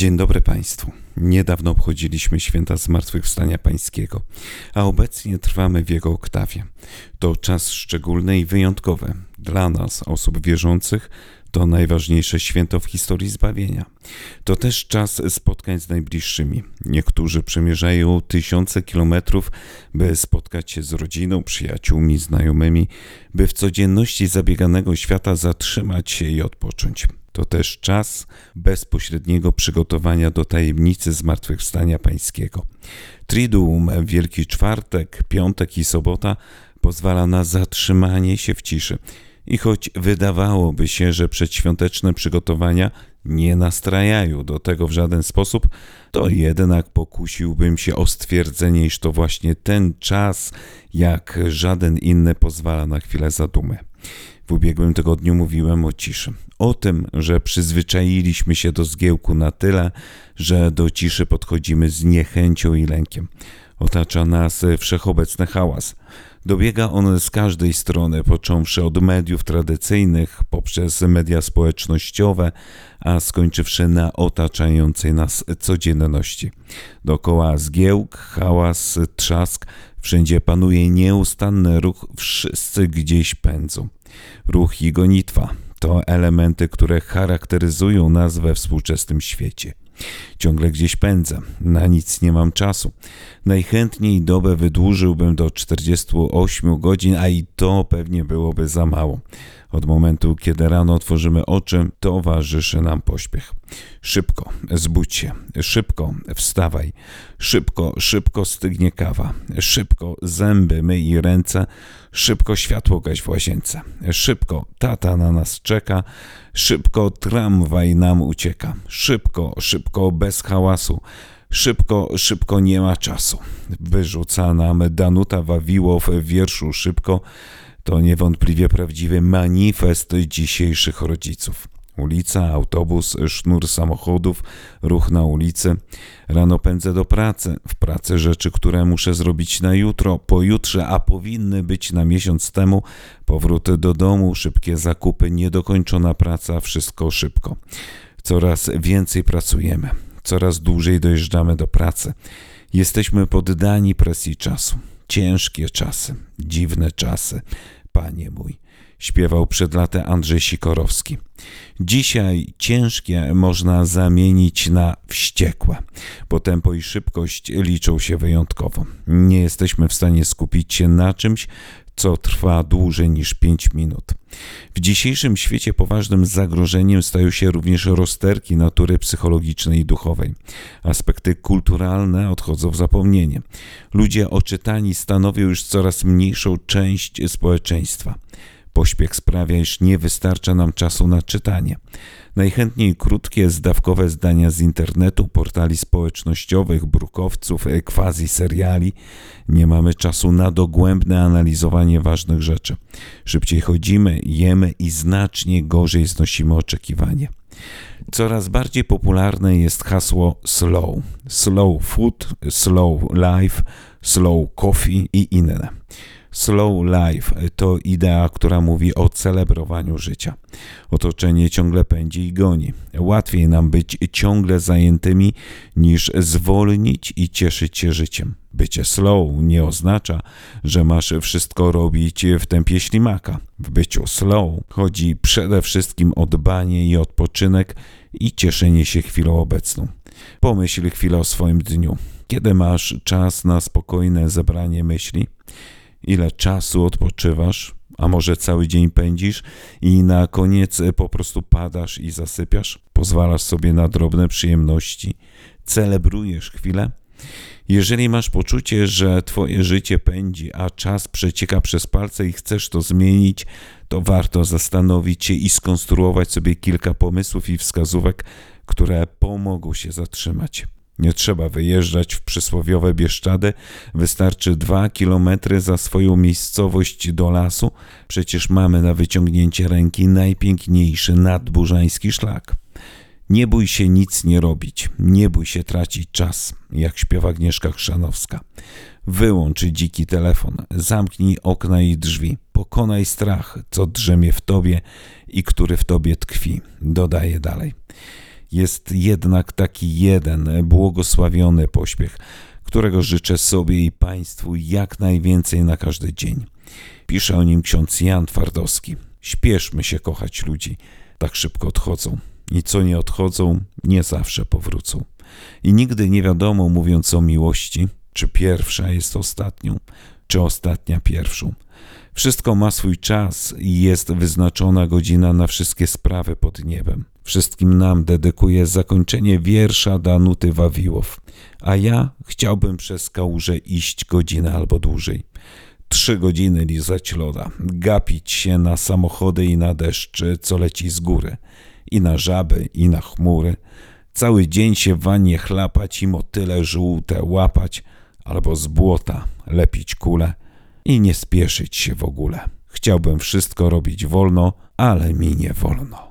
Dzień dobry Państwu. Niedawno obchodziliśmy święta Zmartwychwstania Pańskiego, a obecnie trwamy w jego oktawie. To czas szczególny i wyjątkowy. Dla nas, osób wierzących, to najważniejsze święto w historii zbawienia. To też czas spotkań z najbliższymi. Niektórzy przemierzają tysiące kilometrów, by spotkać się z rodziną, przyjaciółmi, znajomymi, by w codzienności zabieganego świata zatrzymać się i odpocząć. To też czas bezpośredniego przygotowania do tajemnicy zmartwychwstania pańskiego. Triduum, Wielki Czwartek, Piątek i Sobota pozwala na zatrzymanie się w ciszy. I choć wydawałoby się, że przedświąteczne przygotowania nie nastrajają do tego w żaden sposób, to jednak pokusiłbym się o stwierdzenie, iż to właśnie ten czas, jak żaden inny, pozwala na chwilę zadumy. W ubiegłym tygodniu mówiłem o ciszy. O tym, że przyzwyczailiśmy się do zgiełku na tyle, że do ciszy podchodzimy z niechęcią i lękiem. Otacza nas wszechobecny hałas. Dobiega on z każdej strony, począwszy od mediów tradycyjnych, poprzez media społecznościowe, a skończywszy na otaczającej nas codzienności. Dokoła zgiełk, hałas, trzask, wszędzie panuje nieustanny ruch, wszyscy gdzieś pędzą. Ruch i gonitwa to elementy, które charakteryzują nas we współczesnym świecie. Ciągle gdzieś pędzę, na nic nie mam czasu. Najchętniej dobę wydłużyłbym do 48 godzin, a i to pewnie byłoby za mało. Od momentu, kiedy rano otworzymy oczy, towarzyszy nam pośpiech. Szybko, zbudź się, szybko, wstawaj, szybko, szybko stygnie kawa, szybko zęby myj ręce, szybko światło gaś w łazience, szybko tata na nas czeka, szybko tramwaj nam ucieka, szybko, szybko, bez hałasu, Szybko, szybko nie ma czasu. Wyrzuca nam Danuta Wawiłow w wierszu Szybko, to niewątpliwie prawdziwy manifest dzisiejszych rodziców. Ulica, autobus, sznur samochodów, ruch na ulicy. Rano pędzę do pracy. W pracy rzeczy, które muszę zrobić na jutro, pojutrze, a powinny być na miesiąc temu. Powrót do domu, szybkie zakupy, niedokończona praca, wszystko szybko. Coraz więcej pracujemy, coraz dłużej dojeżdżamy do pracy. Jesteśmy poddani presji czasu. Ciężkie czasy, dziwne czasy, panie mój, śpiewał przed laty Andrzej Sikorowski. Dzisiaj ciężkie można zamienić na wściekłe, bo tempo i szybkość liczą się wyjątkowo. Nie jesteśmy w stanie skupić się na czymś, co trwa dłużej niż 5 minut. W dzisiejszym świecie poważnym zagrożeniem stają się również rozterki natury psychologicznej i duchowej. Aspekty kulturalne odchodzą w zapomnienie. Ludzie oczytani stanowią już coraz mniejszą część społeczeństwa. Pośpiech sprawia, iż nie wystarcza nam czasu na czytanie. Najchętniej krótkie, zdawkowe zdania z internetu, portali społecznościowych, brukowców, quasi seriali. Nie mamy czasu na dogłębne analizowanie ważnych rzeczy. Szybciej chodzimy, jemy i znacznie gorzej znosimy oczekiwanie. Coraz bardziej popularne jest hasło slow. Slow food, slow life, slow coffee i inne. Slow life to idea, która mówi o celebrowaniu życia. Otoczenie ciągle pędzi i goni. Łatwiej nam być ciągle zajętymi niż zwolnić i cieszyć się życiem. Bycie slow nie oznacza, że masz wszystko robić w tempie ślimaka. W byciu slow chodzi przede wszystkim o dbanie i odpoczynek i cieszenie się chwilą obecną. Pomyśl chwilę o swoim dniu. Kiedy masz czas na spokojne zebranie myśli? Ile czasu odpoczywasz, a może cały dzień pędzisz i na koniec po prostu padasz i zasypiasz, pozwalasz sobie na drobne przyjemności, celebrujesz chwilę. Jeżeli masz poczucie, że twoje życie pędzi, a czas przecieka przez palce i chcesz to zmienić, to warto zastanowić się i skonstruować sobie kilka pomysłów i wskazówek, które pomogą się zatrzymać. Nie trzeba wyjeżdżać w przysłowiowe Bieszczady, wystarczy dwa kilometry za swoją miejscowość do lasu, przecież mamy na wyciągnięcie ręki najpiękniejszy nadburzański szlak. Nie bój się nic nie robić, nie bój się tracić czas, jak śpiewa Agnieszka Chrzanowska. Wyłącz dziki telefon, zamknij okna i drzwi, pokonaj strach, co drzemie w tobie i który w tobie tkwi. Dodaje dalej. Jest jednak taki jeden błogosławiony pośpiech, którego życzę sobie i Państwu jak najwięcej na każdy dzień. Pisze o nim ksiądz Jan Twardowski. Śpieszmy się kochać ludzi, tak szybko odchodzą. I co nie odchodzą, nie zawsze powrócą. I nigdy nie wiadomo, mówiąc o miłości, czy pierwsza jest ostatnią, czy ostatnia pierwszą. Wszystko ma swój czas i jest wyznaczona godzina na wszystkie sprawy pod niebem. Wszystkim nam dedykuję zakończenie wiersza Danuty Wawiłow, a ja chciałbym przez kałużę iść godzinę albo dłużej. Trzy godziny lizać loda, gapić się na samochody i na deszcz, co leci z góry, i na żaby, i na chmury. Cały dzień się w wannie chlapać i motyle żółte łapać, albo z błota lepić kule i nie spieszyć się w ogóle. Chciałbym wszystko robić wolno, ale mi nie wolno.